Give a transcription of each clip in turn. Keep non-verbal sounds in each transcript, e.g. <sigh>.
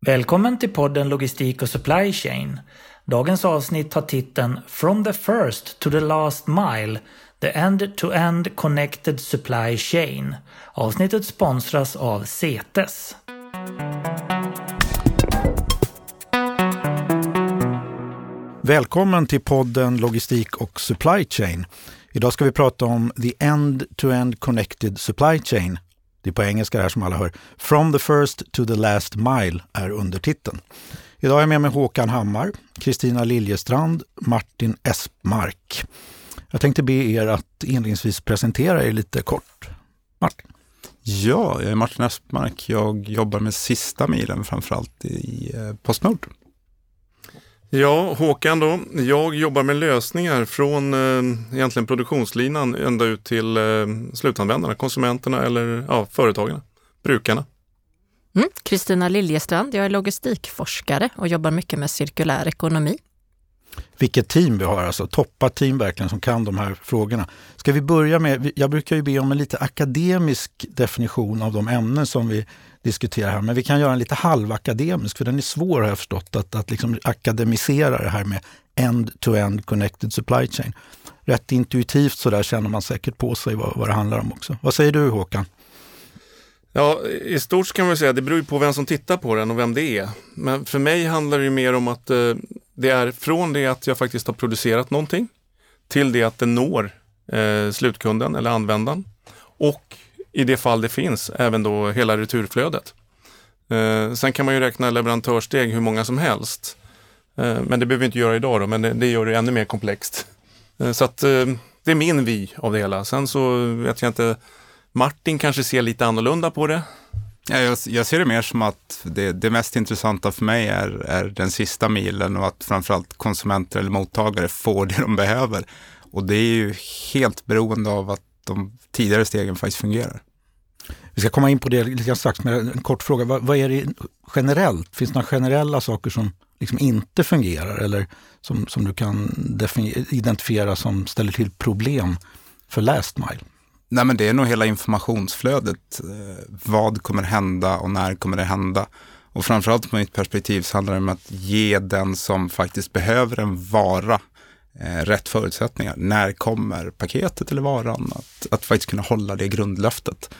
Välkommen till podden Logistik och Supply Chain. Dagens avsnitt har titeln From the first to the last mile The End-to-End Connected Supply Chain. Avsnittet sponsras av CETES. Välkommen till podden Logistik och Supply Chain. Idag ska vi prata om The End-to-End Connected Supply Chain. Det är på engelska det här som alla hör. From the first to the last mile är undertiteln. Idag är jag med mig Håkan Hammar, Kristina Liljestrand, Martin Espmark. Jag tänkte be er att inledningsvis presentera er lite kort. Martin? Ja, jag är Martin Espmark. Jag jobbar med sista milen framförallt i eh, Postnord. Ja, Håkan då. Jag jobbar med lösningar från eh, egentligen produktionslinan ända ut till eh, slutanvändarna, konsumenterna eller ja, företagarna, brukarna. Mm. Kristina mm. Liljestrand, jag är logistikforskare och jobbar mycket med cirkulär ekonomi. Vilket team vi har, alltså toppat team verkligen som kan de här frågorna. Ska vi börja med, jag brukar ju be om en lite akademisk definition av de ämnen som vi diskuterar här, men vi kan göra en lite halvakademisk, för den är svår har jag förstått, att, att liksom akademisera det här med end-to-end -end connected supply chain. Rätt intuitivt så där känner man säkert på sig vad, vad det handlar om också. Vad säger du Håkan? Ja, i stort kan man säga det beror på vem som tittar på den och vem det är. Men för mig handlar det mer om att eh, det är från det att jag faktiskt har producerat någonting till det att det når eh, slutkunden eller användaren. Och i det fall det finns, även då hela returflödet. Eh, sen kan man ju räkna leverantörssteg hur många som helst. Eh, men det behöver vi inte göra idag då, men det, det gör det ännu mer komplext. Eh, så att eh, det är min vy av det hela. Sen så vet jag inte, Martin kanske ser lite annorlunda på det. Ja, jag, jag, ser det mer som att det, det, mest intressanta för mig är, är den sista milen och att framförallt konsumenter eller mottagare får det de behöver. Och det är ju helt beroende av att de tidigare stegen faktiskt fungerar. Vi ska komma in på det lite strax, men en kort fråga. Vad, vad, är det generellt? Finns det några generella saker som liksom inte fungerar eller som, som du kan identifiera som ställer till problem för last mile? Nej, men det är nog hela informationsflödet. Eh, vad kommer hända och när kommer det hända? Och framförallt från mitt perspektiv så handlar det om att ge den som faktiskt behöver en vara eh, rätt förutsättningar. När kommer paketet eller varan? Att, att faktiskt kunna hålla det grundlöftet.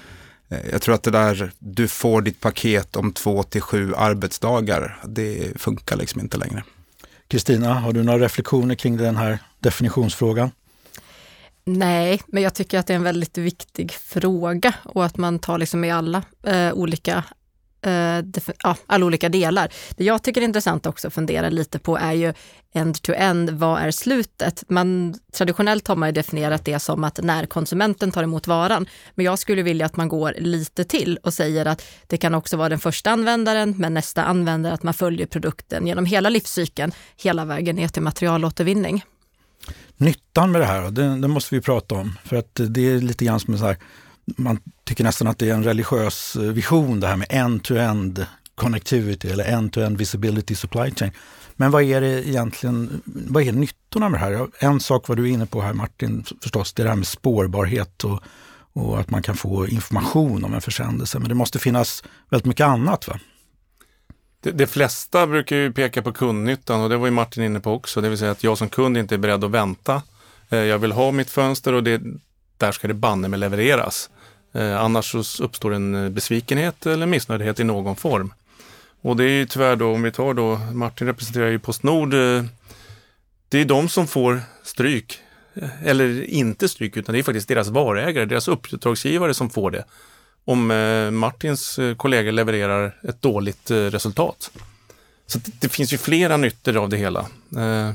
Eh, jag tror att det där, du får ditt paket om två till sju arbetsdagar, det funkar liksom inte längre. Kristina, har du några reflektioner kring den här definitionsfrågan? Nej, men jag tycker att det är en väldigt viktig fråga och att man tar liksom i alla eh, olika eh, ja, alla olika delar. Det jag tycker är intressant också att fundera lite på är ju end-to-end, -end, vad är slutet? Man, traditionellt har man definierat det som att när konsumenten tar emot varan, men jag skulle vilja att man går lite till och säger att det kan också vara den första användaren, men nästa användare, att man följer produkten genom hela livscykeln, hela vägen ner till materialåtervinning. Nyttan med det här, det, det måste vi prata om, för att det är lite grann som en så här man tycker nästan att det är en religiös eh, vision det här med end-to-end connectivity eller end-to-end visibility supply chain. Men vad är det egentligen, vad är nyttorna med det här? En sak var du inne på här Martin förstås, det är det här med spårbarhet och, och att man kan få information om en försändelse. Men det måste finnas väldigt mycket annat va? De, de flesta brukar ju peka på kundnyttan och det var ju Martin inne på också. Det vill säga att jag som kund inte är beredd att vänta. Eh, jag vill ha mitt fönster och det, där ska det banne med levereras. Eh, annars så uppstår en eh, besvikenhet eller missnöjdhet i någon form. Och det är ju tyvärr då, om vi tar då, Martin representerar ju Postnord, det är de som får stryk. Eller inte stryk, utan det är faktiskt deras varägare, deras uppdragsgivare som får det. Om eh, Martins eh, kollegor levererar ett dåligt eh, resultat. Så det, det, finns ju flera nyttor av det hela. Mm.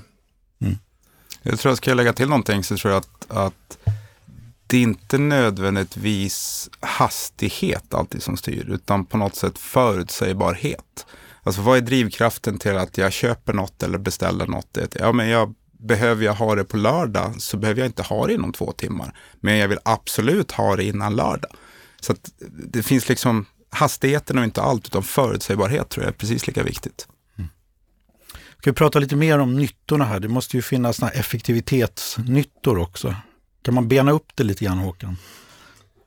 Jag tror jag ska lägga till någonting så tror jag att, att det är inte nödvändigtvis hastighet alltid som styr, utan på något sätt förutsägbarhet. Alltså vad är drivkraften till att jag köper något eller beställer något? Ja, men jag behöver jag ha det på lördag så behöver jag inte ha det inom två timmar. Men jag vill absolut ha det innan lördag. Så att det finns liksom hastigheten och inte allt, utan förutsägbarhet tror jag är precis lika viktigt. Mm. Ska vi prata lite mer om nyttorna här? Det måste ju finnas effektivitetsnyttor också. Kan man bena upp det lite grann Håkan?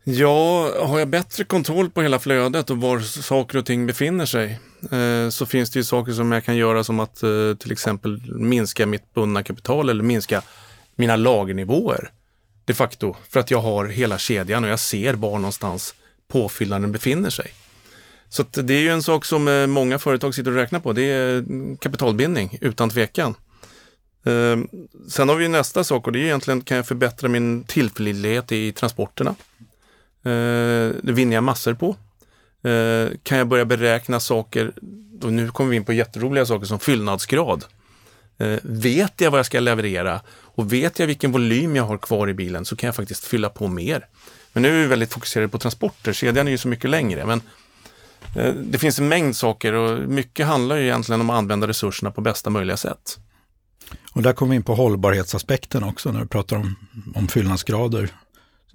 Ja, har jag bättre kontroll på hela flödet och var saker och ting befinner sig eh, så finns det ju saker som jag kan göra som att eh, till exempel minska mitt bundna kapital eller minska mina lagernivåer de facto för att jag har hela kedjan och jag ser var någonstans påfyllnaden befinner sig. Så det är ju en sak som eh, många företag sitter och räknar på. Det är mm, kapitalbindning utan tvekan. Ehm, sen har vi nästa sak och det är egentligen kan jag förbättra min tillförlitlighet i transporterna. Ehm, det vinner jag massor på. Ehm, kan jag börja beräkna saker, och nu kommer vi in på jätteroliga saker som fyllnadsgrad. Vet jag vad jag ska leverera och vet jag vilken volym jag har kvar i bilen så kan jag faktiskt fylla på mer. Men nu är vi väldigt fokuserade på transporter, kedjan är ju så mycket längre. Men det finns en mängd saker och mycket handlar ju egentligen om att använda resurserna på bästa möjliga sätt. Och där kommer vi in på hållbarhetsaspekten också när du pratar om, om fyllnadsgrader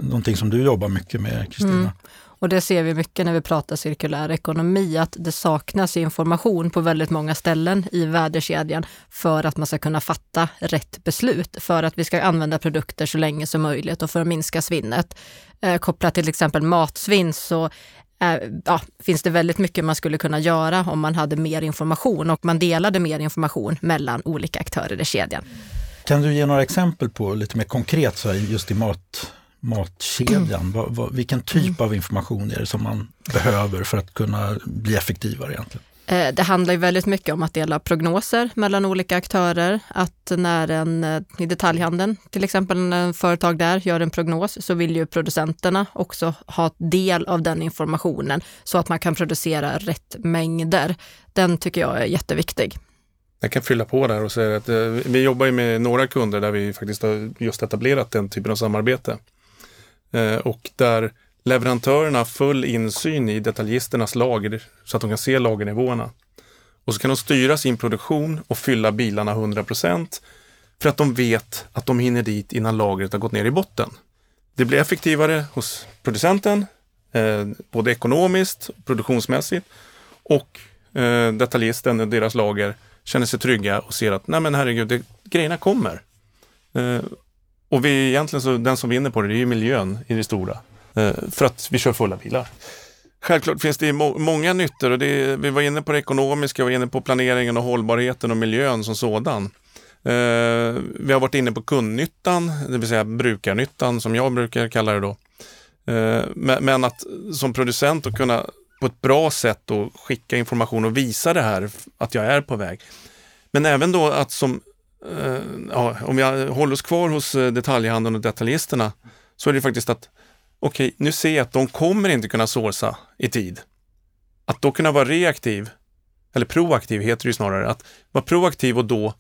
någonting som du jobbar mycket med, Kristina. Mm. Och det ser vi mycket när vi pratar cirkulär ekonomi, att det saknas information på väldigt många ställen i värdekedjan för att man ska kunna fatta rätt beslut, för att vi ska använda produkter så länge som möjligt och för att minska svinnet. Eh, kopplat till exempel matsvinn så eh, ja, finns det väldigt mycket man skulle kunna göra om man hade mer information och man delade mer information mellan olika aktörer i kedjan. Kan du ge några exempel på lite mer konkret så här, just i mat matkedjan? Vad, vad, vilken typ av information är det som man behöver för att kunna bli effektivare egentligen? Eh, det handlar ju väldigt mycket om att dela prognoser mellan olika aktörer. Att när en eh, i detaljhandeln, till exempel en företag där gör en prognos, så vill ju producenterna också ha del av den informationen så att man kan producera rätt mängder. Den tycker jag är jätteviktig. Jag kan fylla på där och säga att eh, vi jobbar med några kunder där vi faktiskt har just etablerat den typen av samarbete. Eh, och där leverantörerna har full insyn i detaljisternas lager så att de kan se lagernivåerna. Och så kan de styra sin produktion och fylla bilarna 100% för att de vet att de hinner dit innan lagret har gått ner i botten. Det blir effektivare hos producenten, eh, både ekonomiskt, produktionsmässigt och eh, detaljisten och deras lager känner sig trygga och ser att nej men herregud, det, grejerna kommer. Eh, och vi egentligen så, den som vinner på det, det är ju miljön i det stora. Eh, för att vi kör fulla bilar. Självklart finns det må många nyttor och det, vi var inne på det ekonomiska, vi var inne på planeringen och hållbarheten och miljön som sådan. Eh, vi har varit inne på kundnyttan, det vill säga brukarnyttan som jag brukar kalla det då. Eh, men, men, att som producent att kunna på ett bra sätt då skicka information och visa det här, att jag är på väg. Men även då att som Eh, ja, om vi håller oss kvar hos eh, detaljhandeln och detaljisterna så är det faktiskt att okej, okay, nu ser jag att de kommer inte kunna sourca i tid. Att då kunna vara reaktiv, eller proaktiv heter det ju snarare, att vara proaktiv och då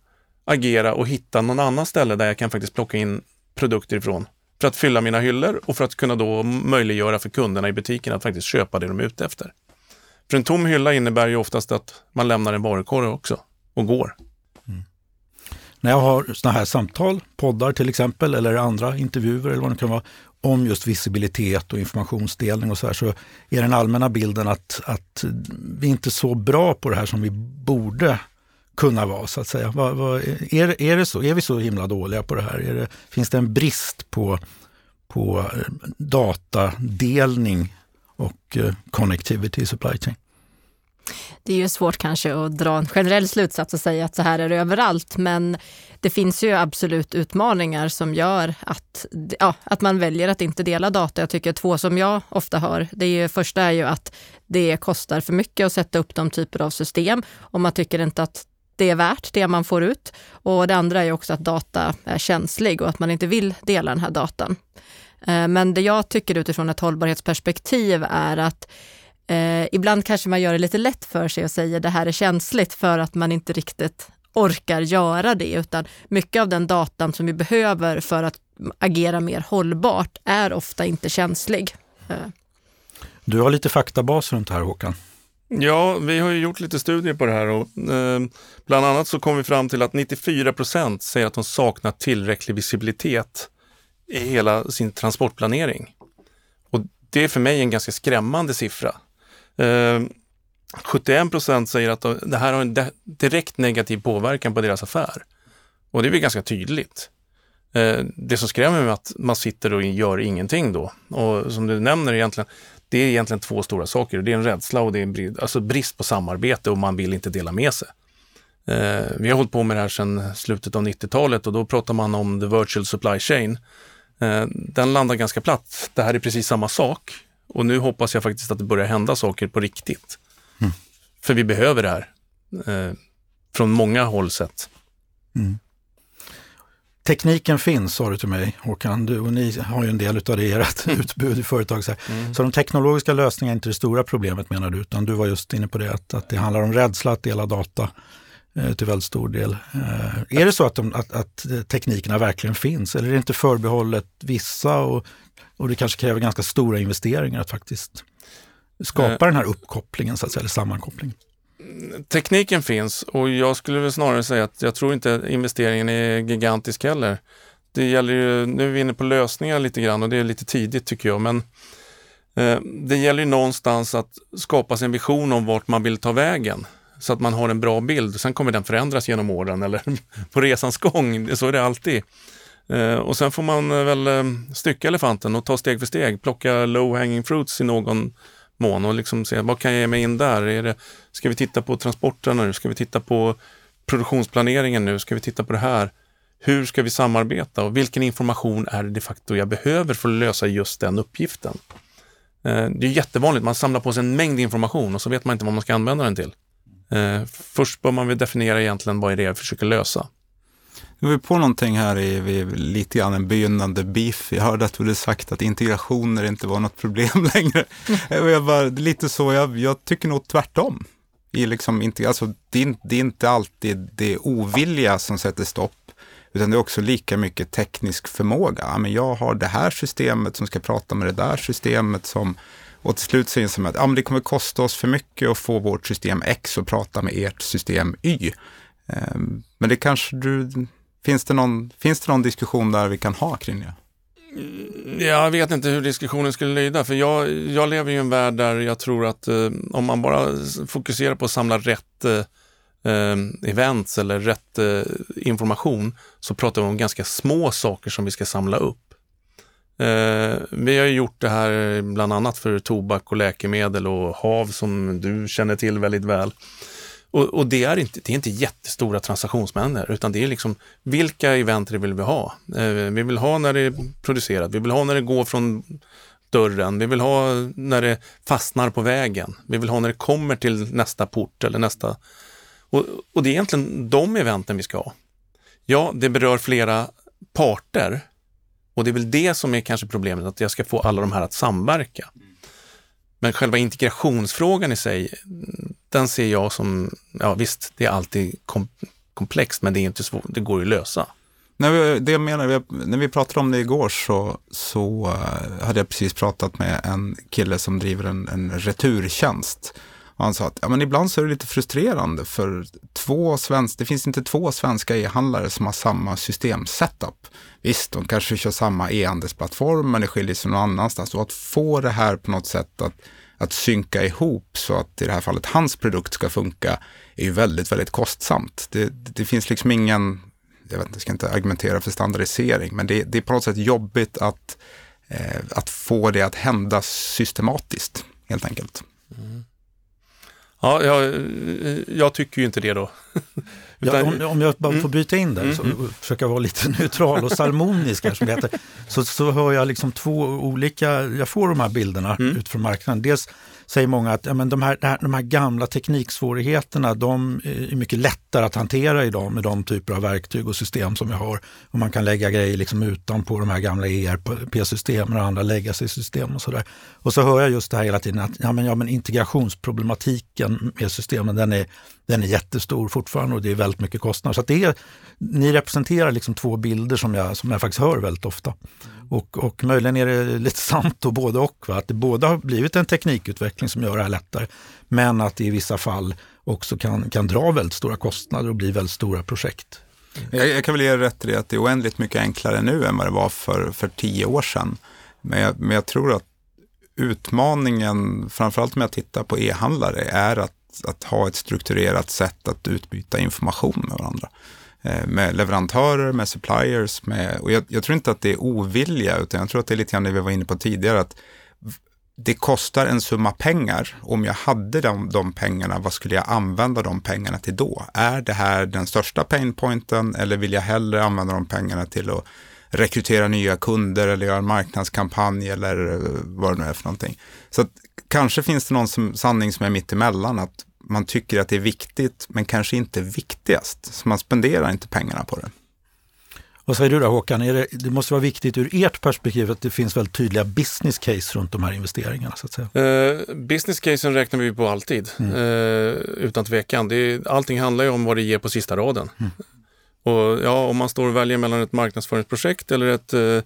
agera och hitta någon annan ställe där jag kan faktiskt plocka in produkter ifrån för att fylla mina hyllor och för att kunna då möjliggöra för kunderna i butiken att faktiskt köpa det de är ute efter. För en tom hylla innebär ju oftast att man lämnar en varukorg också och går när jag har sådana här samtal, poddar till exempel, eller andra intervjuer eller vad det kan vara, om just visibilitet och informationsdelning och så här, så är den allmänna bilden att, att vi inte är så bra på det här som vi borde kunna vara, så att säga. Vad, vad, är, är det så? Är vi så himla dåliga på det här? Det, finns det en brist på, på eh, datadelning och eh, connectivity i supply chain? Det är ju svårt kanske att dra en generell slutsats och säga att så här är det överallt, men det finns ju absolut utmaningar som gör att, ja, att man väljer att inte dela data. Jag tycker två som jag ofta hör, det är ju, första är ju att det kostar för mycket att sätta upp de typer av system och man tycker inte att det är värt det man får ut. Och det andra är också att data är känslig och att man inte vill dela den här datan. Eh, men det jag tycker utifrån ett hållbarhetsperspektiv är att Eh, ibland kanske man gör det lite lätt för sig och säger det här är känsligt för att man inte riktigt orkar göra det, utan mycket av den datan som vi behöver för att agera mer hållbart är ofta inte känslig. Eh. Du har lite faktabas runt det här Håkan. Ja, vi har ju gjort lite studier på det här och eh, bland annat så kom vi fram till att 94 procent säger att de saknar tillräcklig visibilitet i hela sin transportplanering. Och det är för mig en ganska skrämmande siffra. Ehm, 71 procent säger att det här har en direkt negativ påverkan på deras affär. Och det är väl ganska tydligt. Eh, det som skrämmer mig är att man sitter och gör ingenting då. Och som du nämner egentligen, det är egentligen två stora saker. Det är en rädsla och det är en brist, alltså brist på samarbete och man vill inte dela med sig. Eh, vi har hållit på med det här sedan slutet av 90-talet och då pratar man om the virtual supply chain. Eh, den landar ganska platt. Det här är precis samma sak och nu hoppas jag faktiskt att det börjar hända saker på riktigt. Mm. För vi behöver det här eh, från många håll sett. Mm. Tekniken finns, sa du till mig Håkan, du och ni har ju en del av det i ert utbud i företag. Så, mm. så de teknologiska lösningarna är inte det stora problemet menar du, utan du var just inne på det att, att det handlar om rädsla att dela data eh, till väldigt stor del. Eh, är det så att, de, att, att, teknikerna verkligen finns eller är det inte förbehållet vissa och, och det kanske kräver ganska stora investeringar att faktiskt skapa eh. den här uppkopplingen, så att säga, eller sammankopplingen? tekniken finns och jag skulle väl snarare säga att jag tror inte investeringen är gigantisk heller. Det gäller ju, nu är vi inne på lösningar lite grann och det är lite tidigt tycker jag, men eh, det gäller ju någonstans att skapa sig en vision om vart man vill ta vägen så att man har en bra bild. Sen kommer den förändras genom åren eller <laughs> på resans gång, så är det alltid. Eh, och sen får man eh, väl eh, stycka elefanten och ta steg för steg, plocka low hanging fruits i någon mån och liksom se vad kan jag ge mig in där? Är det, ska vi titta på transporterna nu? Ska vi titta på produktionsplaneringen nu? Ska vi titta på det här? Hur ska vi samarbeta och vilken information är det de facto jag behöver för att lösa just den uppgiften? Det är jättevanligt, man samlar på sig en mängd information och så vet man inte vad man ska använda den till. Först bör man väl definiera egentligen vad är det jag försöker lösa. Nu är vi på någonting här i, lite grann en begynnande beef. Jag hörde att du hade sagt att integrationer inte var något problem <laughs> längre. Eh, jag bara, lite så, jag, jag tycker nog tvärtom. I liksom inte, alltså, det, är, det är inte alltid det ovilja som sätter stopp, utan det är också lika mycket teknisk förmåga. men jag har det här systemet som ska prata med det där systemet som och till slut så inser man att ja, men det kommer kosta oss för mycket att få vårt system X att prata med ert system Y. Ehm, men det kanske du Finns det, någon, finns det någon diskussion där vi kan ha kring det? Mm, jag vet inte hur diskussionen skulle lyda, för jag, jag lever i en värld där jag tror att eh, om man bara fokuserar på att samla rätt eh, ehm, events eller rätt eh, information så pratar vi om ganska små saker som vi ska samla upp. Eh, vi har gjort det här eh, bland annat för tobak och läkemedel och hav som du känner till väldigt väl. Och, och, det, är inte, det är inte jättestora transaktionsmängder, utan det är liksom vilka event vill vi ha? Eh, vi vill ha när det är producerat, vi vill ha när det går från dörren, vi vill ha när det fastnar på vägen, vi vill ha när det kommer till nästa port eller nästa... Och, och det är egentligen de eventen vi ska ha. Ja, det berör flera parter och det är väl det som är kanske problemet, att jag ska få alla de här att samverka. Men själva integrationsfrågan i sig, den ser jag som, ja visst, det är alltid kom, komplext, men det är inte svår, det går ju att lösa. Nej, det jag menar, när vi pratade om det igår så, så eh, hade jag precis pratat med en kille som driver en, en returtjänst. Och han sa att ja, men ibland så är det lite frustrerande för två svensk, det finns inte två svenska e-handlare som har samma systemsetup. Visst, de kanske kör samma e-handelsplattform, men det skiljer sig någon annanstans. Och att få det här på något sätt att, att synka ihop så att i det här fallet hans produkt ska funka är ju väldigt, väldigt kostsamt. Det, det finns liksom ingen, jag, vet jag ska inte argumentera för standardisering, men det, det är på något sätt jobbigt att, eh, att få det att hända systematiskt, helt enkelt. Ja, jag, jag, tycker ju inte det då. <laughs> Ja, om, om, jag bara får mm. bryta in där, mm. så mm. försöka vara lite <laughs> neutral och salmonisk här, som det heter, så, så hör jag liksom två olika, jag får de här bilderna mm. utifrån marknaden. Dels säger många att ja, men de, här, de här gamla tekniksvårigheterna de är mycket lättare att hantera idag med de typer av verktyg och system som vi har. Och man kan lägga grejer liksom utanpå de här gamla ERP-systemen och andra legacy-system och sådär. Och så hör jag just det här hela tiden att ja, men, ja, men integrationsproblematiken med systemen den är, den är jättestor fortfarande och det är väldigt mycket kostnader. Så det är, ni representerar liksom två bilder som jag, som jag faktiskt hör väldigt ofta. Och, och möjligen är det lite sant då både och, va? att det både har blivit en teknikutveckling som gör det här lättare, men att det i vissa fall också kan, kan dra väldigt stora kostnader och bli väldigt stora projekt. Jag, jag kan väl ge rätt i det att det är oändligt mycket enklare nu än vad det var för, för tio år sedan. Men jag, men jag tror att utmaningen, framförallt om jag tittar på e-handlare, är att, att ha ett strukturerat sätt att utbyta information med varandra. eh, med leverantörer, med suppliers. Med, och jag, jag, tror inte att det är ovilja, utan jag tror att det är lite grann det vi var inne på tidigare. att det kostar en summa pengar. Om jag hade de, de pengarna, vad skulle jag använda de pengarna till då? Är det här den största painpointen eller vill jag hellre använda de pengarna till att rekrytera nya kunder eller göra en marknadskampanj eller eh, vad det nu är för någonting. Så att, kanske finns det någon som, sanning som är mitt emellan, att man tycker att det är viktigt men kanske inte viktigast. Så man spenderar inte pengarna på det. Vad säger du då Håkan? Är det, det, måste vara viktigt ur ert perspektiv att det finns väldigt tydliga business case runt de här investeringarna. Så att säga. Uh, business casen räknar vi på alltid, mm. uh, utan tvekan. Det, allting handlar ju om vad det ger på sista raden. Mm. Och ja, om man står och väljer mellan ett marknadsföringsprojekt eller ett, uh,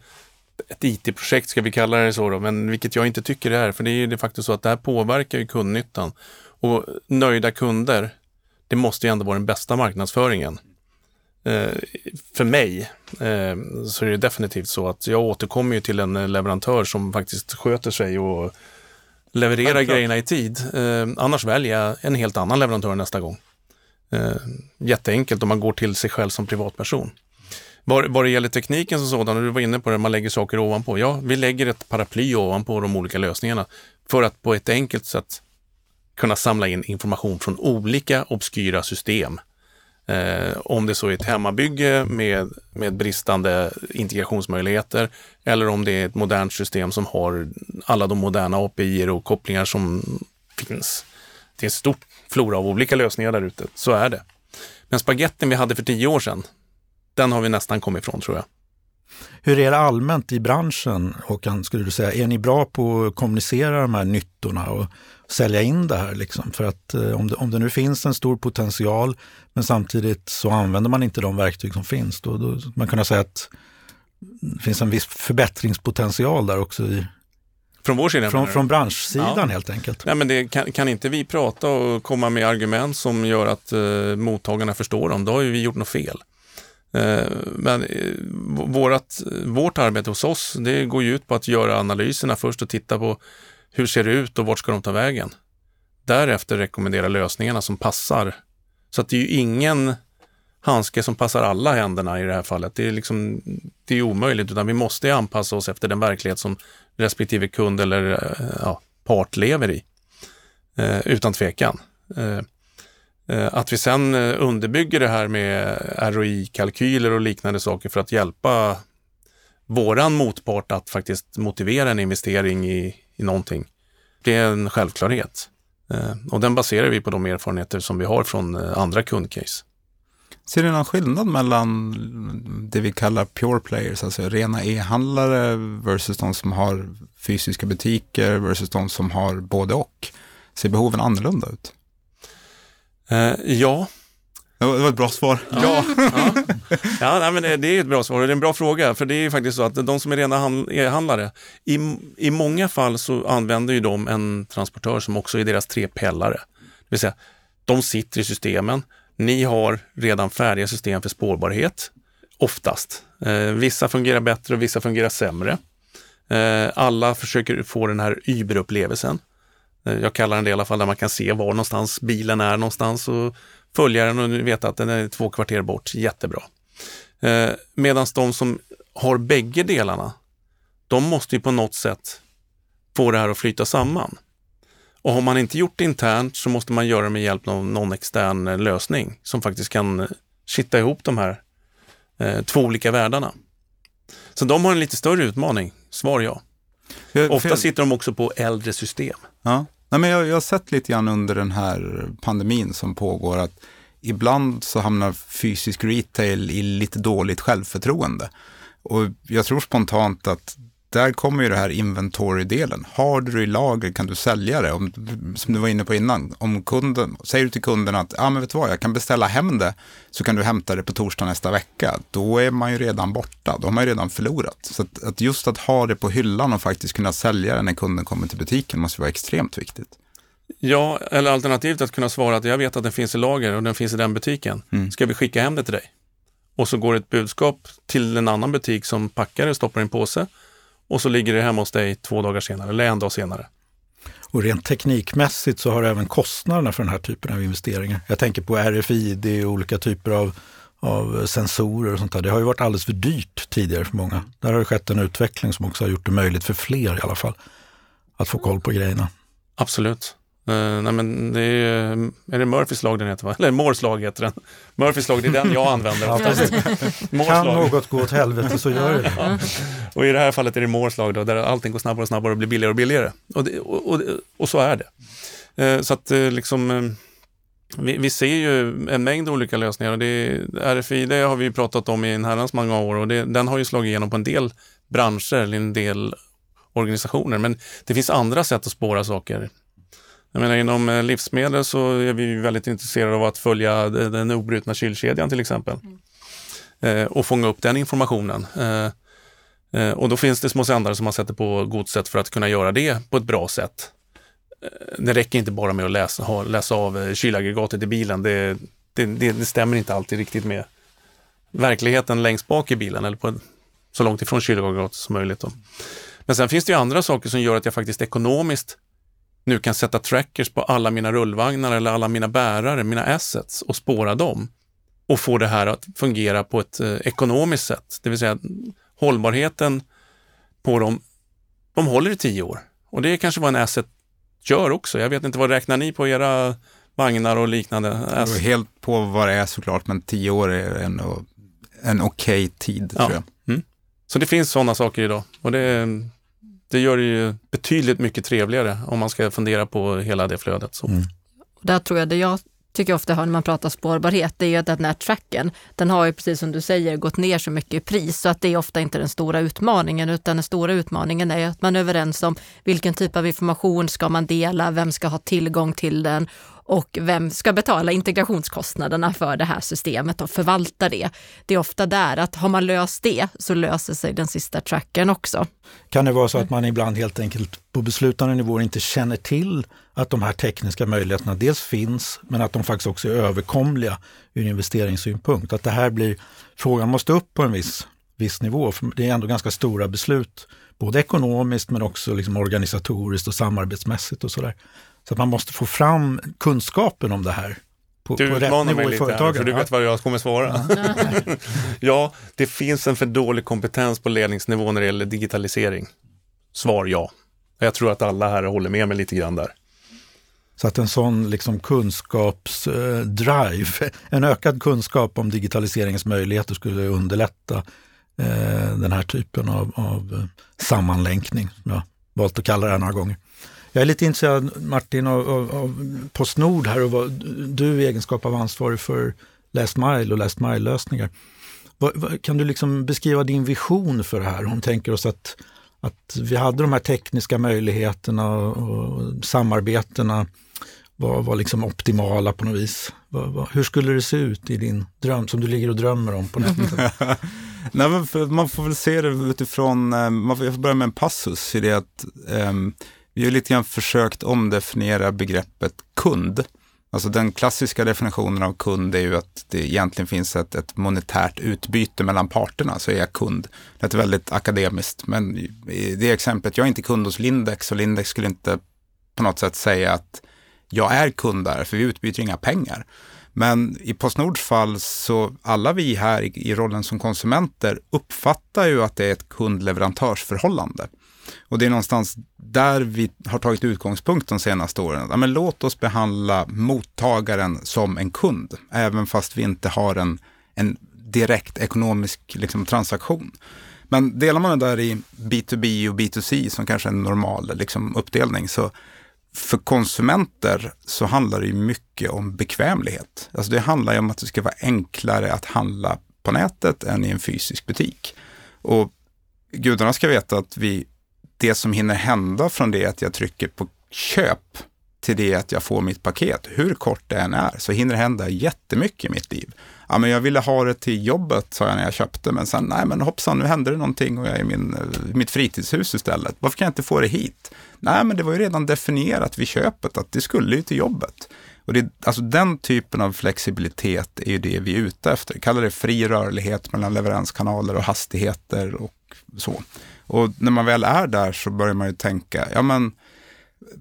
ett IT-projekt, ska vi kalla det så då, men vilket jag inte tycker det är, för det är de facto så att det här påverkar ju kundnyttan. Och nöjda kunder, det måste ju ändå vara den bästa marknadsföringen. Eh, för mig eh, så är det definitivt så att jag återkommer ju till en leverantör som faktiskt sköter sig och levererar ja, grejerna i tid. Eh, annars väljer jag en helt annan leverantör nästa gång. Jätteenkelt om man går till sig själv som privatperson. Vad, vad det gäller tekniken som sådan, och du var inne på det, man lägger saker ovanpå. Ja, vi lägger ett paraply ovanpå de olika lösningarna för att på ett enkelt sätt kunna samla in information från olika obskyra system Eh, om det så är ett hemmabygge med, med bristande integrationsmöjligheter eller om det är ett modernt system som har alla de moderna API och kopplingar som finns. Det är en stor flora av olika lösningar där ute, så är det. Men spagettin vi hade för tio år sedan, den har vi nästan kommit ifrån tror jag. Hur är det allmänt i branschen, Håkan, skulle du säga? Är ni bra på att kommunicera de här nyttorna och sälja in det här? Liksom? För att eh, om, det, om det nu finns en stor potential, men samtidigt så använder man inte de verktyg som finns, då, då man kunna säga att det finns en viss förbättringspotential där också i, från vår sida? Från, från branschsidan ja. helt enkelt. Nej, men det, kan, kan, inte vi prata och komma med argument som gör att eh, mottagarna förstår dem, då har ju vi gjort något fel. Eh, men eh, vårat, vårt arbete hos oss, det går ju ut på att göra analyserna först och titta på hur ser det ut och vart ska de ta vägen? Därefter rekommendera lösningarna som passar. Så att det är ju ingen handske som passar alla händerna i det här fallet. Det är, liksom, det är omöjligt, utan vi måste anpassa oss efter den verklighet som respektive kund eller eh, ja, part lever i. Eh, utan tvekan. Eh, Eh, att vi sen eh, underbygger det här med ROI-kalkyler och liknande saker för att hjälpa våran motpart att faktiskt motivera en investering i, i någonting. Det är en självklarhet. Eh, och den baserar vi på de erfarenheter som vi har från andra kundcase. Ser du någon skillnad mellan det vi kallar pure players, alltså rena e-handlare versus de som har fysiska butiker versus de som har både och? Ser behoven annorlunda ut? Eh, ja. Det var ett bra svar. Ja, ja. ja men det, är ett bra svar och det är en bra fråga. För det är faktiskt så att de som är rena e-handlare, i, i många fall så använder ju de en transportör som också är deras tre pelare. Det vill säga, de sitter i systemen. Ni har redan färdiga system för spårbarhet, oftast. Eh, vissa fungerar bättre och vissa fungerar sämre. Eh, alla försöker få den här Uber-upplevelsen. Eh, jag kallar den det i alla fall, där man kan se var någonstans bilen är någonstans och följa den och veta att den är två kvarter bort. Jättebra. Eh, Medan de som har bägge delarna, de måste ju på något sätt få det här att flyta samman. Och har man inte gjort det internt så måste man göra det med hjälp av någon extern eh, lösning som faktiskt kan kitta ihop de här eh, två olika världarna. Så de har en lite större utmaning, svar ja. Ofta sitter de också på äldre system. Ja. Nej, men jag, jag har sett lite grann under den här pandemin som pågår att ibland så hamnar fysisk retail i lite dåligt självförtroende. Och jag tror spontant att där kommer ju det här inventory-delen. Har du det i lager kan du sälja det. Om, som du var inne på innan, om kunden, säger du till kunden att ah, men vet du vad, jag kan beställa hem det så kan du hämta det på torsdag nästa vecka. Då är man ju redan borta, då har man ju redan förlorat. Så att, att just att ha det på hyllan och faktiskt kunna sälja det när kunden kommer till butiken måste vara extremt viktigt. Ja, eller alternativt att kunna svara att jag vet att den finns i lager och den finns i den butiken. Mm. Ska vi skicka hem det till dig? Och så går ett budskap till en annan butik som packar det, stoppar i en påse och så ligger det hemma hos dig två dagar senare eller en dag senare. Och rent teknikmässigt så har även kostnaderna för den här typen av investeringar. Jag tänker på RFID och olika typer av, av sensorer och sånt där. Det har ju varit alldeles för dyrt tidigare för många. Där har det skett en utveckling som också har gjort det möjligt för fler i alla fall att få koll på grejerna. Absolut. Uh, nej men det är, är det Murphys lag den heter va? Eller Moores lag heter den. Murphys lag, det är den jag använder. ja, kan lag. något gå åt helvete så gör det. Ja. Och i det här fallet är det Moores lag då, där allting går snabbare och snabbare och blir billigare och billigare. Och, det, och, och, och, så är det. Uh, så att uh, liksom vi, vi, ser ju en mängd olika lösningar och det, RFI det har vi pratat om i en herrans många år och det, den har ju slagit igenom på en del branscher eller en del organisationer. Men det finns andra sätt att spåra saker. Jag menar, inom eh, livsmedel så är vi väldigt intresserade av att följa den obrutna kylkedjan till exempel. Mm. Eh, och fånga upp den informationen. Eh, eh, och då finns det små sändare som man sätter på godset för att kunna göra det på ett bra sätt. Eh, det räcker inte bara med att läsa, läsa av eh, kylaggregatet i bilen. Det, det, det, det, stämmer inte alltid riktigt med verkligheten längst bak i bilen eller på, så långt ifrån kylaggregatet som möjligt. Då. Men sen finns det ju andra saker som gör att jag faktiskt ekonomiskt nu kan sätta trackers på alla mina rullvagnar eller alla mina bärare, mina assets och spåra dem och få det här att fungera på ett eh, ekonomiskt sätt. Det vill säga hållbarheten på dem, de håller i tio år. Och det är kanske vad en asset gör också. Jag vet inte, vad räknar ni på era vagnar och liknande? Det beror helt på vad det är såklart, men tio år är en, en okej okay tid ja. tror jag. Mm. Så det finns sådana saker idag och det, det gör det ju betydligt mycket trevligare om man ska fundera på hela det flödet. Så. Mm. Där tror jag det jag tycker ofta när man pratar spårbarhet, det är ju att den här tracken, den har ju precis som du säger gått ner så mycket i pris så att det är ofta inte den stora utmaningen utan den stora utmaningen är att man är överens om vilken typ av information ska man dela, vem ska ha tillgång till den och vem ska betala integrationskostnaderna för det här systemet och förvalta det. Det är ofta där att har man löst det så löser sig den sista trackern också. Kan det vara så att man ibland helt enkelt på beslutande nivåer inte känner till att de här tekniska möjligheterna dels finns men att de faktiskt också är överkomliga ur investeringssynpunkt? Att det här blir, frågan måste upp på en viss, viss nivå, för det är ändå ganska stora beslut både ekonomiskt men också liksom organisatoriskt och samarbetsmässigt och sådär. Så att man måste få fram kunskapen om det här. På, du på utmanar mig lite här, för du vet vad jag kommer svara. <laughs> ja, det finns en för dålig kompetens på ledningsnivå när det gäller digitalisering. Svar ja. Jag tror att alla här håller med mig lite grann där. Så att en sån liksom kunskapsdrive, <laughs> en ökad kunskap om digitaliseringens möjligheter skulle underlätta eh, den här typen av, av eh, sammanlänkning, som jag valt att kalla det här några gånger. Jag är lite intresserad Martin av, av, av Postnord här och vad, du i egenskap av ansvarig för Last Mile och Last Mile-lösningar. Kan du liksom beskriva din vision för det här? Hon tänker oss att, att vi hade de här tekniska möjligheterna och, och samarbetena var, var liksom optimala på något vis. Var, var, hur skulle det se ut i din dröm, som du ligger och drömmer om på nätet? <laughs> Nej, man får väl se det utifrån, eh, man får, jag får börja med en passus i det att um, vi har lite grann försökt omdefiniera begreppet kund. Alltså den klassiska definitionen av kund är ju att det egentligen finns ett, ett monetärt utbyte mellan parterna, så är jag kund. Det är väldigt akademiskt, men i det exemplet, jag är inte kund hos Lindex och Lindex skulle inte på något sätt säga att jag är kund där, för vi utbyter inga pengar. Men i Postnords fall så alla vi här i, rollen som konsumenter uppfattar ju att det är ett kundleverantörsförhållande. Mm. Och det är någonstans där vi har tagit utgångspunkt de senaste åren. Ja, men låt oss behandla mottagaren som en kund, även fast vi inte har en, en direkt ekonomisk liksom, transaktion. Men delar man det där i B2B och B2C som kanske är en normal liksom, uppdelning, så för konsumenter så handlar det mycket om bekvämlighet. Alltså det handlar ju om att det ska vara enklare att handla på nätet än i en fysisk butik. Och gudarna ska veta att vi det som hinner hända från det att jag trycker på köp till det att jag får mitt paket, hur kort det än är, så hinner det hända jättemycket i mitt liv. Ja, men jag ville ha det till jobbet, sa jag när jag köpte, men sen, nej men hoppsan, nu händer det någonting och jag är i min, eh, mitt fritidshus istället. Varför kan jag inte få det hit? Nej, men det var ju redan definierat vid köpet att det skulle ju till jobbet. Och det, alltså den typen av flexibilitet är ju det vi är ute efter. Kalla det fri rörlighet mellan leveranskanaler och hastigheter och så. Och när man väl är där så börjar man ju tänka, ja men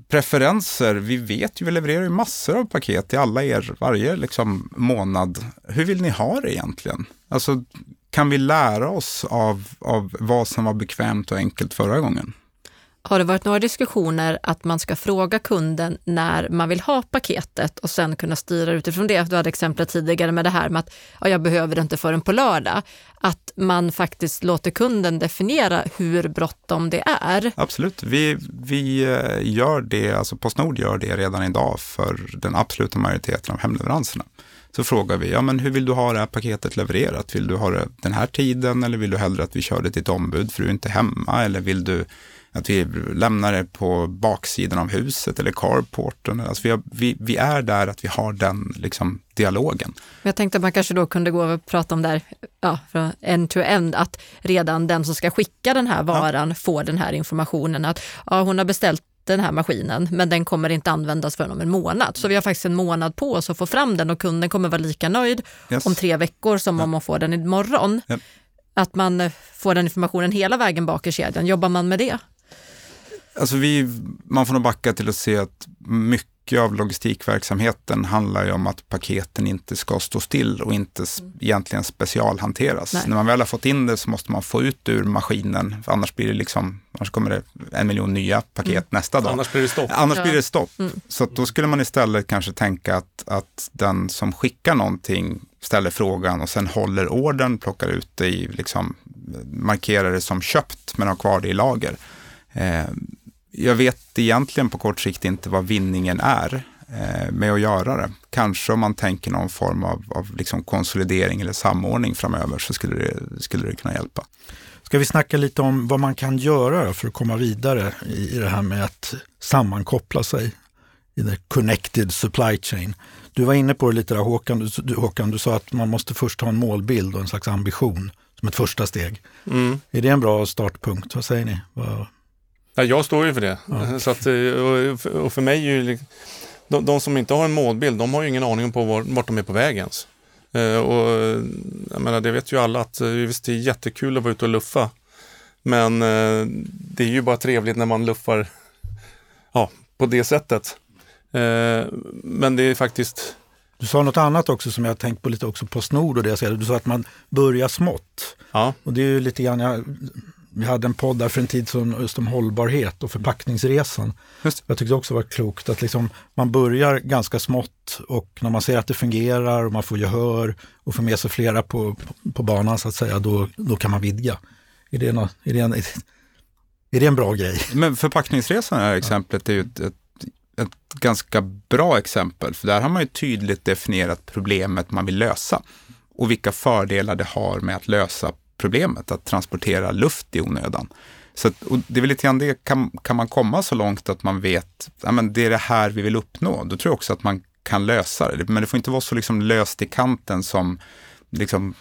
preferenser, vi vet ju, vi levererar ju massor av paket till alla er varje liksom, månad. Hur vill ni ha det egentligen? Alltså, kan vi lära oss av, av vad som var bekvämt och enkelt förra gången? Har det varit några diskussioner att man ska fråga kunden när man vill ha paketet och sen kunna styra utifrån det? Du hade exemplet tidigare med det här med att ja, jag behöver det inte förrän på lördag. Att man faktiskt låter kunden definiera hur bråttom det är. Absolut, vi, vi eh, gör det, alltså Postnord gör det redan idag för den absoluta majoriteten av hemleveranserna. Så frågar vi, ja men hur vill du ha det här paketet levererat? Vill du ha det den här tiden eller vill du hellre att vi kör det till ett ombud för du är inte hemma? Eller vill du att vi lämnar det på baksidan av huset eller carporten. Alltså vi, har, vi, vi är där att vi har den liksom, dialogen. Jag tänkte att man kanske då kunde gå och prata om det här, ja, från end to end, att redan den som ska skicka den här varan ja. får den här informationen att ja, hon har beställt den här maskinen, men den kommer inte användas för om en månad. Så vi har faktiskt en månad på oss att få fram den och kunden kommer vara lika nöjd yes. om tre veckor som ja. om man får den imorgon. Ja. Att man får den informationen hela vägen bak i kedjan. Jobbar man med det? Alltså vi, man får nog backa till att se att mycket av logistikverksamheten handlar ju om att paketen inte ska stå still och inte mm. egentligen specialhanteras. Nej. När man väl har fått in det så måste man få ut ur maskinen, för annars blir det liksom, annars kommer det en miljon nya paket mm. nästa dag. Annars blir det stopp. Annars ja. blir det stopp. Mm. Så då skulle man istället kanske tänka att, att den som skickar någonting ställer frågan och sen håller orden, plockar ut det i, liksom, markerar det som köpt men har kvar det i lager. Eh, jag vet egentligen på kort sikt inte vad vinningen är eh, med att göra det. Kanske om man tänker någon form av, av liksom konsolidering eller samordning framöver så skulle det, skulle det kunna hjälpa. Ska vi snacka lite om vad man kan göra för att komma vidare i det här med att sammankoppla sig i the connected supply chain. Du var inne på det lite där Håkan, du, Håkan, du sa att man måste först ha en målbild och en slags ambition som ett första steg. Mm. Är det en bra startpunkt? Vad säger ni? Vad, Ja, jag står ju för det. Ja. Så att, eh, och för mig är ju, de, de, som inte har en målbild, de har ju ingen aning på var, vart de är på väg ens. Eh, och jag menar, det vet ju alla att eh, visst, det är jättekul att vara ute och luffa. Men det är ju bara trevligt när man luffar ja, på det sättet. Men det är faktiskt du sa något annat också som jag tänkt på lite också på Snord och det jag säger. Du sa att man börjar smått. Ja. Och det är ju lite grann, jag vi hade en podd där för en tid sedan just om hållbarhet och förpackningsresan. Just. Jag tyckte också det var klokt att liksom, man börjar ganska smått och när man ser att det fungerar och man får gehör och får med sig flera på, på, banan så att säga, då, då kan man vidga. Är det, något, är, det en, är det en bra grej? Men förpackningsresan, här exemplet, är ju ett, ett, ett ganska bra exempel, för där har man ju tydligt definierat problemet man vill lösa och vilka fördelar det har med att lösa problemet, att transportera luft i onödan. Så och det är väl lite grann det, kan, kan man komma så långt att man vet, ja men det är det här vi vill uppnå, då tror jag också att man kan lösa det. Men det får inte vara så liksom löst i kanten som liksom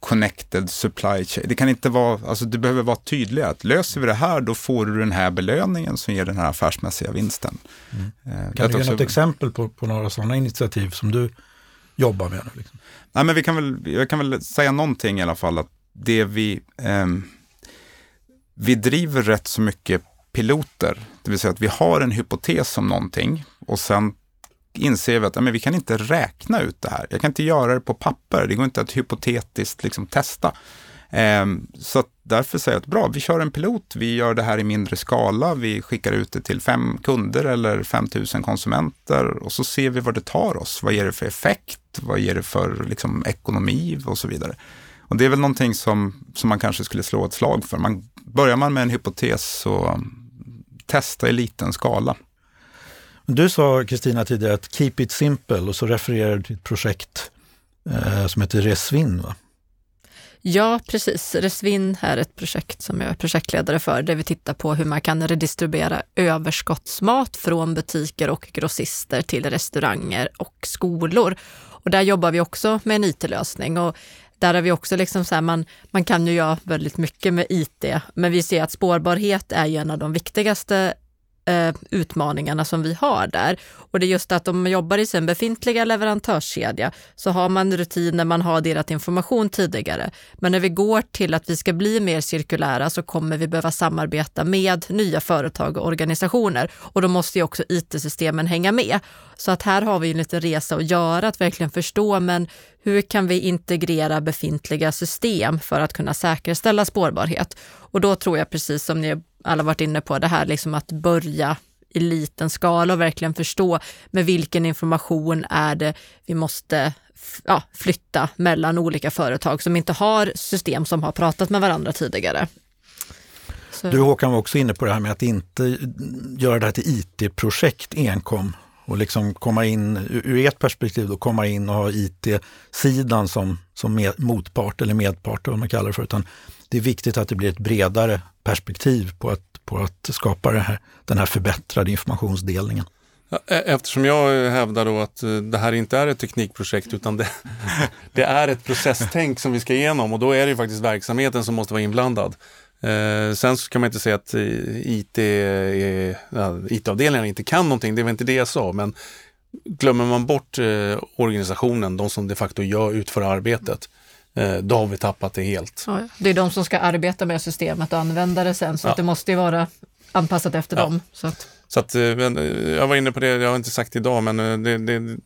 connected supply chain. Det kan inte vara, alltså det behöver vara tydligare att löser vi det här, då får du den här belöningen som ger den här affärsmässiga vinsten. Mm. Eh, kan du ge något exempel på, på några sådana initiativ som du jobbar med? Liksom? Nej, men vi kan väl, jag kan väl säga någonting i alla fall, att det vi, eh, vi driver rätt så mycket piloter. Det vill säga att vi har en hypotes om någonting och sen inser vi att men vi kan inte räkna ut det här. Jag kan inte göra det på papper. Det går inte att hypotetiskt liksom testa. Eh, så därför säger jag att bra, vi kör en pilot. Vi gör det här i mindre skala. Vi skickar ut det till fem kunder eller 5000 konsumenter och så ser vi vad det tar oss. Vad ger det för effekt? Vad ger det för liksom, ekonomi och så vidare. Och det är väl någonting som, som man kanske skulle slå ett slag för. Man, börjar man med en hypotes så testa i liten skala. Du sa Kristina tidigare att keep it simple och så refererar du till ett projekt eh, som heter Resvin. Va? Ja, precis. Resvin är ett projekt som jag är projektledare för, där vi tittar på hur man kan redistribuera överskottsmat från butiker och grossister till restauranger och skolor. Och där jobbar vi också med en IT-lösning. Och där har vi också liksom så här, man, man kan ju göra väldigt mycket med IT, men vi ser att spårbarhet är ju en av de viktigaste eh, utmaningarna som vi har där. Och det är just att om man jobbar i sin befintliga leverantörskedja så har man rutiner, man har delat information tidigare. Men när vi går till att vi ska bli mer cirkulära så kommer vi behöva samarbeta med nya företag och organisationer och då måste ju också IT-systemen hänga med. Så att här har vi en liten resa att göra, att verkligen förstå, men hur kan vi integrera befintliga system för att kunna säkerställa spårbarhet? Och då tror jag, precis som ni alla varit inne på, det här liksom att börja i liten skala och verkligen förstå med vilken information är det vi måste ja, flytta mellan olika företag som inte har system som har pratat med varandra tidigare. Så. Du Håkan var också inne på det här med att inte göra det här till IT-projekt enkom och liksom komma in, ur ert perspektiv, då komma in och ha IT-sidan som, som med, motpart eller medpart, vad man kallar det för, utan det är viktigt att det blir ett bredare perspektiv på att, på att skapa här, den här förbättrade informationsdelningen. E, eftersom jag hävdar då att eh, det här inte är ett teknikprojekt utan det, <laughs> det är ett processtänk som vi ska igenom och då är det faktiskt verksamheten som måste vara inblandad. Eh, sen så kan man inte säga att eh, IT, ja, eh, IT-avdelningarna inte kan någonting, det var inte det jag sa, men glömmer man bort eh, organisationen, de som de facto gör, utför arbetet, eh, då har vi tappat det helt. Ja, det är de som ska arbeta med systemet och använda det sen, så ja. det måste ju vara anpassat efter ja. dem. Så att... Så att, eh, jag var inne på det, jag har inte sagt idag, men eh, det, det,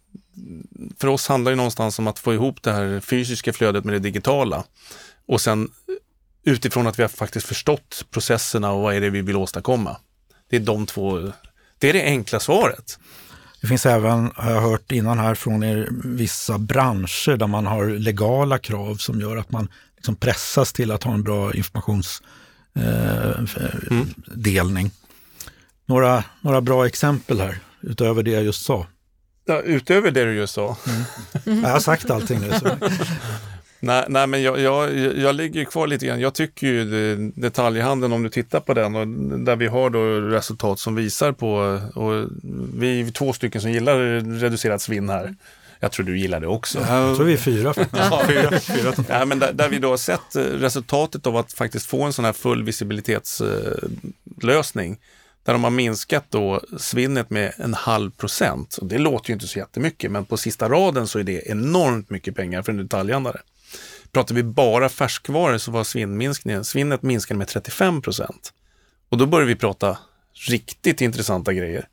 för oss handlar det någonstans om att få ihop det här fysiska flödet med det digitala. Och sen utifrån att vi har faktiskt förstått processerna och vad är det vi vill åstadkomma. Det är de två, det är det enkla svaret. Det finns även, har jag hört innan här, från er vissa branscher där man har legala krav som gör att man liksom pressas till att ha en bra informationsdelning. Eh, mm. några, några bra exempel här, utöver det jag just sa. Ja, utöver det du just sa? Mm. Jag har sagt allting nu. Så. <laughs> Nej, nej men jag, jag, jag ligger kvar lite grann. Jag tycker ju detaljhandeln, om du tittar på den, och där vi har då resultat som visar på, och vi är två stycken som gillar reducerat svinn här. Jag tror du gillar det också. Jag tror vi är fyra. <laughs> ja, fyra, fyra. Ja, men där, där, vi då har sett resultatet av att faktiskt få en sån här full visibilitetslösning. Där de har minskat då svinnet med en halv procent. Och det låter ju inte så jättemycket, men på sista raden så är det enormt mycket pengar för en detaljhandlare. Pratar vi bara färskvaror så var svinnminskningen, svinnet minskade med 35 procent. Och då börjar vi prata riktigt intressanta grejer.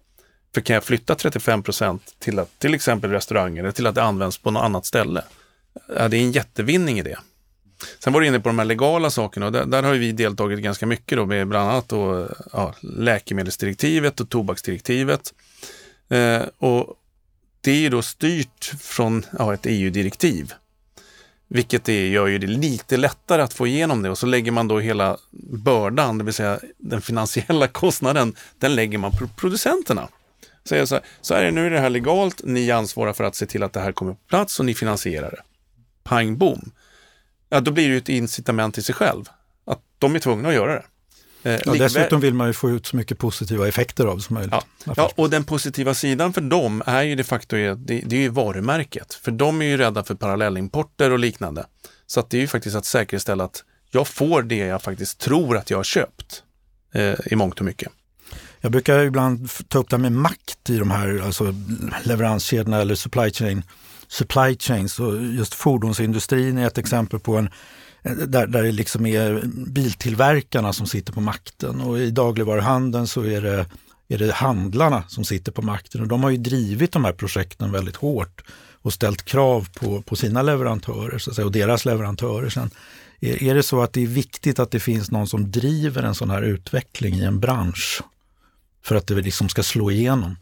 För kan jag flytta 35 procent till att till exempel restauranger eller till att det används på något annat ställe? Ja, det är en jättevinning i det. Sen var du inne på de här legala sakerna och där, där har vi deltagit ganska mycket då med bland annat då, ja, läkemedelsdirektivet och tobaksdirektivet. Eh, och det är ju då styrt från ja, ett EU-direktiv. Vilket det gör ju det lite lättare att få igenom det och så lägger man då hela bördan, det vill säga den finansiella <laughs> kostnaden, den lägger man på producenterna. Så, så, så är det, nu är det här legalt, ni ansvarar för att se till att det här kommer på plats och ni finansierar det. Pang bom. Ja, då blir det ju ett incitament i sig själv. Att de är tvungna att göra det. Eh, ja, dessutom vill man ju få ut så mycket positiva effekter av som möjligt. Ja. ja, och den positiva sidan för dem är ju de facto det, det är ju varumärket. För de är ju rädda för parallellimporter och liknande. Så att det är ju faktiskt att säkerställa att jag får det jag faktiskt tror att jag har köpt eh, i mångt och mycket. Jag brukar ibland ta upp det här med makt i de här alltså leveranskedjorna eller supply chain supply chains och just fordonsindustrin är ett exempel på en där, där det liksom är biltillverkarna som sitter på makten och i dagligvaruhandeln så är det, är det handlarna som sitter på makten och de har ju drivit de här projekten väldigt hårt och ställt krav på, på sina leverantörer så att säga, och deras leverantörer. Sen, är, är det så att det är viktigt att det finns någon som driver en sån här utveckling i en bransch för att det liksom ska slå igenom?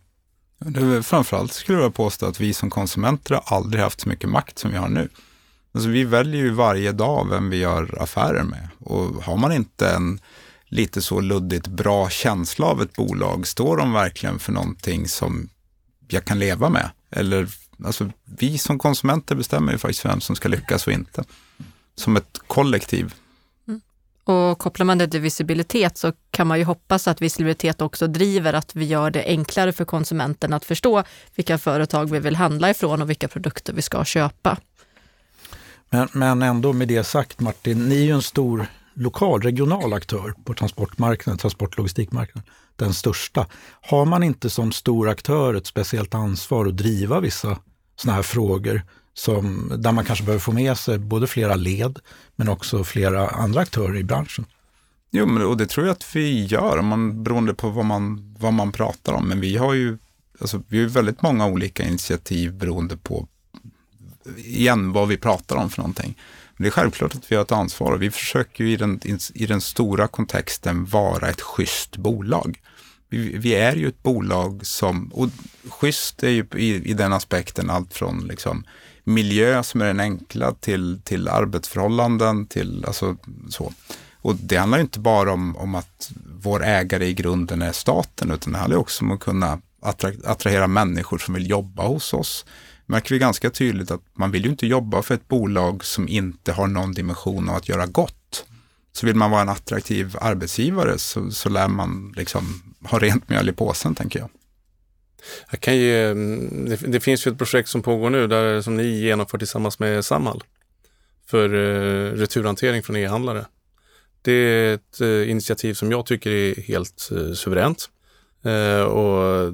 Det, framförallt skulle jag påstå att vi som konsumenter har aldrig haft så mycket makt som vi har nu. Alltså vi väljer ju varje dag vem vi gör affärer med. Och har man inte en lite så luddigt bra känsla av ett bolag, står de verkligen för någonting som jag kan leva med? Eller, alltså vi som konsumenter bestämmer ju faktiskt vem som ska lyckas och inte. Som ett kollektiv. Mm. Och kopplar man det till visibilitet så kan man ju hoppas att visibilitet också driver att vi gör det enklare för konsumenten att förstå vilka företag vi vill handla ifrån och vilka produkter vi ska köpa. Men, men ändå med det sagt Martin, ni är ju en stor lokal, regional aktör på transportmarknaden, transportlogistikmarknaden, den största. Har man inte som stor aktör ett speciellt ansvar att driva vissa sådana här frågor som, där man kanske behöver få med sig både flera led men också flera andra aktörer i branschen? Jo, men, och det tror jag att vi gör, man, beroende på vad man, vad man pratar om. Men vi har ju alltså, vi har väldigt många olika initiativ beroende på igen vad vi pratar om för någonting. Men det är självklart att vi har ett ansvar och vi försöker ju i den, i den stora kontexten vara ett schysst bolag. Vi, vi, är ju ett bolag som, och schysst är ju i, i den aspekten allt från liksom miljö som är den enkla till, till arbetsförhållanden till alltså så. Och det handlar inte bara om, om att vår ägare i grunden är staten, utan det handlar också om att kunna attrahera människor som vill jobba hos oss. Märker vi ganska tydligt att man vill ju inte jobba för ett bolag som inte har någon dimension av att göra gott. Så vill man vara en attraktiv arbetsgivare så, så lär man liksom ha rent mjöl i påsen, tänker jag. Jag kan ju, mm, det, det, finns ju ett projekt som pågår nu där, som ni genomför tillsammans med Samhall för eh, returhantering från e-handlare. Det är ett eh, initiativ som jag tycker är helt eh, suveränt. Eh, och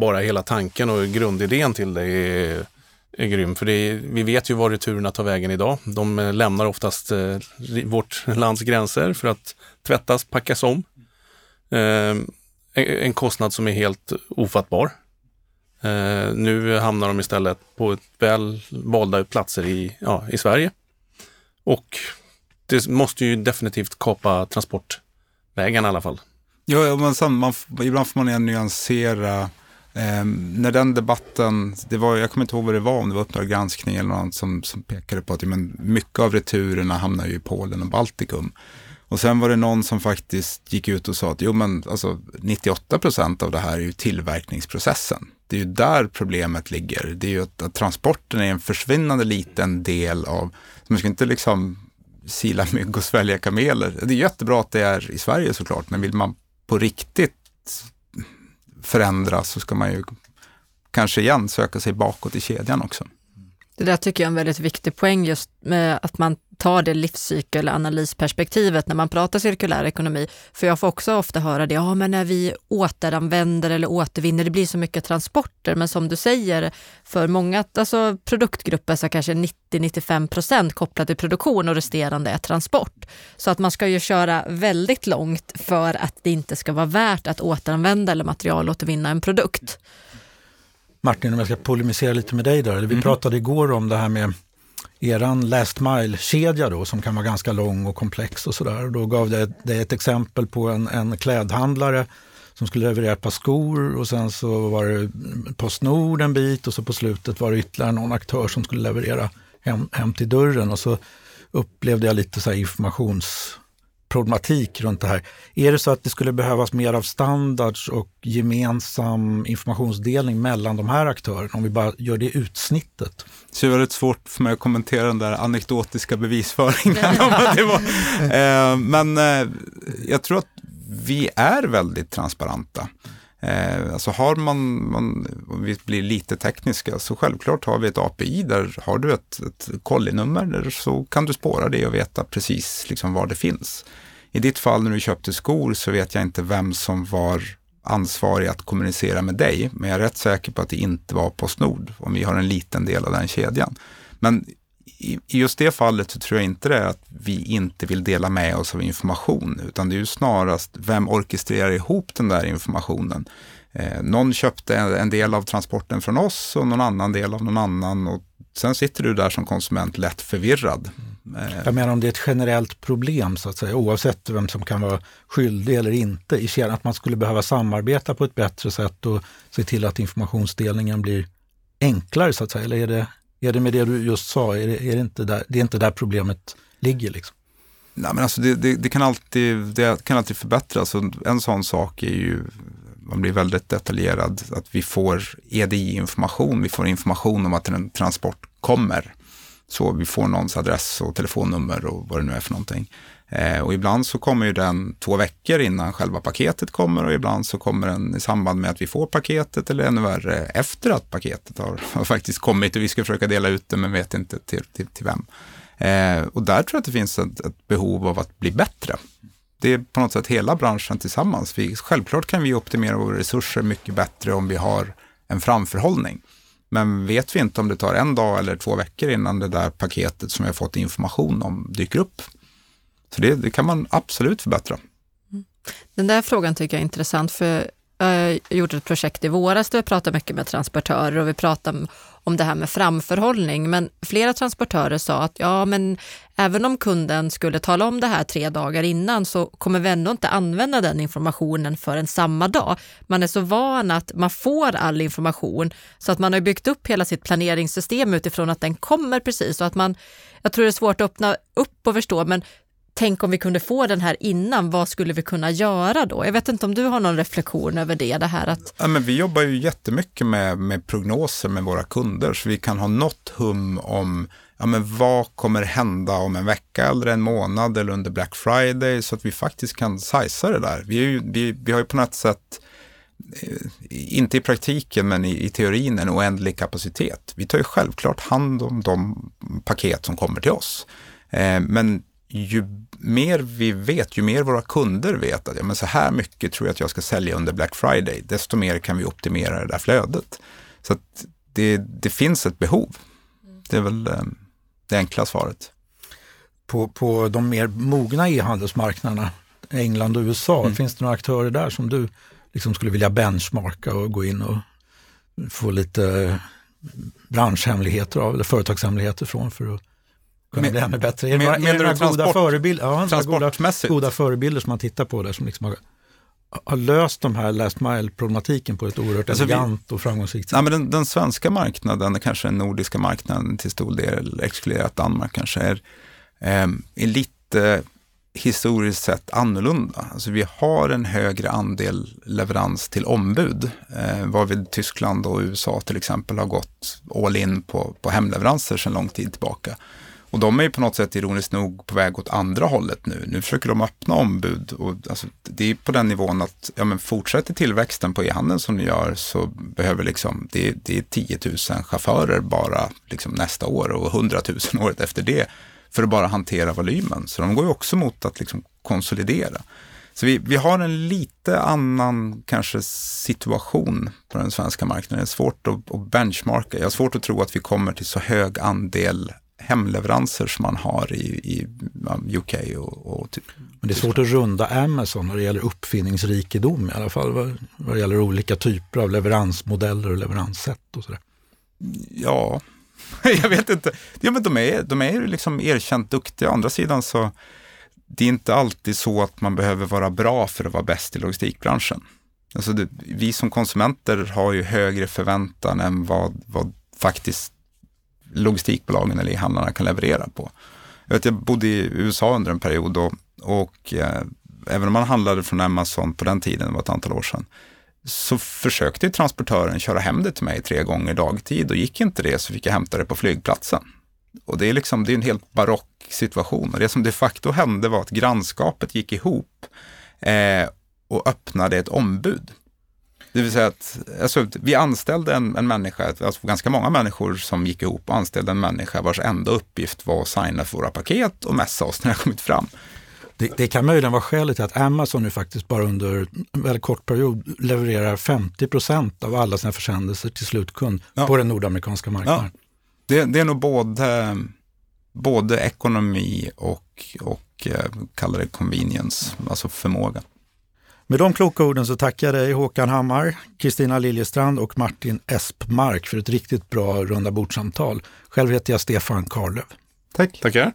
bara hela tanken och grundidén till det är, är grym. För är, vi vet ju var returerna tar vägen idag. De eh, lämnar oftast eh, vårt lands gränser för att tvättas, packas om. Ehm, en kostnad som är helt ofattbar. Eh, nu hamnar de istället på väl valda platser i, ja, i Sverige. Och det måste ju definitivt kapa transportvägen i alla fall. Ja, men sen, man, ibland får man igen nyansera. Eh, när den debatten, det var, jag kommer inte ihåg vad det var, om det var Uppdrag granskning eller något som, som pekade på att men, mycket av returerna hamnar ju i Polen och Baltikum. Och sen var det någon som faktiskt gick ut och sa att jo, men, alltså, 98 procent av det här är ju tillverkningsprocessen. Det är ju där problemet ligger. Det är ju att, att transporten är en försvinnande liten del av, man ska inte liksom sila mygg och svälja kameler. Det är jättebra att det är i Sverige såklart, men vill man på riktigt förändras så ska man ju kanske igen söka sig bakåt i kedjan också. Det där tycker jag är en väldigt viktig poäng just med att man tar det livscykelanalysperspektivet när man pratar cirkulär ekonomi. För jag får också ofta höra det, ja men när vi återanvänder eller återvinner, det blir så mycket transporter. Men som du säger, för många alltså produktgrupper så kanske 90-95 procent kopplat till produktion och resterande är transport. Så att man ska ju köra väldigt långt för att det inte ska vara värt att återanvända eller materialåtervinna en produkt. Martin, om jag ska polemisera lite med dig där. Vi mm. pratade igår om det här med eran last mile-kedja då som kan vara ganska lång och komplex och sådär. Då gav det, det ett exempel på en, en klädhandlare som skulle leverera ett par skor och sen så var det Postnord en bit och så på slutet var det ytterligare någon aktör som skulle leverera hem, hem till dörren och så upplevde jag lite så informations problematik runt det här. Är det så att det skulle behövas mer av standards och gemensam informationsdelning mellan de här aktörerna om vi bara gör det utsnittet? Så det är väldigt svårt för mig att kommentera den där anekdotiska bevisföringen. <laughs> Eh, men eh, jag tror att vi är väldigt transparenta. Eh, alltså har man, man, om vi blir lite tekniska, så självklart har vi ett API där har du ett, ett kollinummer så kan du spåra det och veta precis liksom var det finns. I ditt fall när du köpte skor så vet jag inte vem som var ansvarig att kommunicera med dig, men jag är rätt säker på att det inte var Postnord, om vi har en liten del av den kedjan. Men i just det fallet så tror jag inte det är att vi inte vill dela med oss av information, utan det är ju snarast vem orkestrerar ihop den där informationen. Eh, någon köpte en del av transporten från oss och någon annan del av någon annan och sen sitter du där som konsument lätt förvirrad. Eh, jag menar om det är ett generellt problem så att säga, oavsett vem som kan vara skyldig eller inte i kedjan, att man skulle behöva samarbeta på ett bättre sätt och se till att informationsdelningen blir enklare så att säga, eller är det är det med det du just sa, är det, är det, inte, där, det är inte där problemet ligger? Liksom? Nej, men alltså det, det, det, kan alltid, det kan alltid förbättras. En sån sak är ju, man blir väldigt detaljerad, att vi får EDI-information, vi får information om att en transport kommer. Så vi får någons adress och telefonnummer och vad det nu är för någonting. Eh, och ibland så kommer ju den två veckor innan själva paketet kommer och ibland så kommer den i samband med att vi får paketet eller ännu värre efter att paketet har, <laughs> har faktiskt kommit och vi ska försöka dela ut det men vet inte till, till, till vem. Eh, och där tror jag att det finns ett, ett, behov av att bli bättre. Det är på något sätt hela branschen tillsammans. Vi, självklart kan vi optimera våra resurser mycket bättre om vi har en framförhållning. Men vet vi inte om det tar en dag eller två veckor innan det där paketet som vi har fått information om dyker upp. Så det, det kan man absolut förbättra. Mm. Den där frågan tycker jag är intressant, för jag eh, gjorde ett projekt i våras där vi pratade mycket med transportörer och vi pratade om det här med framförhållning. Men flera transportörer sa att ja, men även om kunden skulle tala om det här tre dagar innan så kommer vi ändå inte använda den informationen förrän samma dag. Man är så van att man får all information så att man har byggt upp hela sitt planeringssystem utifrån att den kommer precis och att man, jag tror det är svårt att öppna upp och förstå, men tänk om vi kunde få den här innan, vad skulle vi kunna göra då? Jag vet inte om du har någon reflektion över det? det här att... ja, men vi jobbar ju jättemycket med, med prognoser med våra kunder, så vi kan ha något hum om ja, men vad kommer hända om en vecka eller en månad eller under Black Friday, så att vi faktiskt kan sajsa det där. Vi, ju, vi, vi har ju på något sätt eh, inte i praktiken, men i, i, teorin en oändlig kapacitet. Vi tar ju självklart hand om de paket som kommer till oss. Eh, men ju mer vi vet, ju mer våra kunder vet att ja, men så här mycket tror jag att jag ska sälja under Black Friday, desto mer kan vi optimera det där flödet. Så att det, det finns ett behov. Det är väl eh, det enkla svaret. På, på de mer mogna e-handelsmarknaderna, England och USA, mm. finns det några aktörer där som du liksom skulle vilja benchmarka och gå in och få lite branschhemligheter av eller företagshemligheter från för att kunna bli ännu bättre. Är det några, är det några goda, förebild, ja, goda, goda förebilder som man tittar på där som liksom har, har löst de här last mile-problematiken på ett oerhört alltså elegant vi, och framgångsrikt sätt? Ja, men den, den, svenska marknaden, kanske den nordiska marknaden till stor del, exkluderat Danmark kanske, är, eh, är lite historiskt sett annorlunda. Alltså vi har en högre andel leverans till ombud, eh, varvid Tyskland och USA till exempel har gått all in på, på hemleveranser sedan lång tid tillbaka. Och de är ju på något sätt ironiskt nog på väg åt andra hållet nu. Nu försöker de öppna ombud och alltså, det är på den nivån att ja, men fortsätter tillväxten på e-handeln som ni gör så behöver liksom, det, det är 10 000 chaufförer bara liksom nästa år och 100 000 <laughs> året efter det för att bara hantera volymen. Så de går ju också mot att liksom konsolidera. Så vi, vi har en lite annan kanske situation på den svenska marknaden. Det är svårt att, att benchmarka. Jag har svårt att tro att vi kommer till så hög andel hemleveranser som man har i, i UK och, och typ. Men det är svårt att runda Amazon när det gäller uppfinningsrikedom i alla fall vad, vad det gäller olika typer av leveransmodeller och leveranssätt och sådär. Ja, <laughs> jag vet inte. Ja, men de är, de är liksom erkänt duktiga. Å andra sidan så det är inte alltid så att man behöver vara bra för att vara bäst i logistikbranschen. Alltså det, vi som konsumenter har ju högre förväntan än vad, vad faktiskt logistikbolagen eller e-handlarna kan leverera på. Jag, vet, jag bodde i USA under en period och, och eh, även om man handlade från Amazon på den tiden, det var ett antal år sedan, så försökte transportören köra hem det till mig tre gånger dagtid och gick inte det så fick jag hämta det på flygplatsen. Och det är liksom, det är en helt barock situation och det som de facto hände var att grannskapet gick ihop eh, och öppnade ett ombud. Det vill säga att alltså, vi anställde en, en människa, alltså ganska många människor som gick ihop och anställde en människa vars enda uppgift var att signa för våra paket och messa oss när det kommit fram. Det, det, kan möjligen vara skälet till att Amazon nu faktiskt bara under en väldigt kort period levererar 50 procent av alla sina försändelser till slutkund ja. på den nordamerikanska marknaden. Ja. Det, det, är nog både, både ekonomi och, och eh, kallar det convenience, alltså förmåga. Med de kloka orden så tackar jag dig Håkan Hammar, Kristina Liljestrand och Martin Espmark för ett riktigt bra runda bordsamtal. Själv heter jag Stefan Karlöv. Tack. Tackar.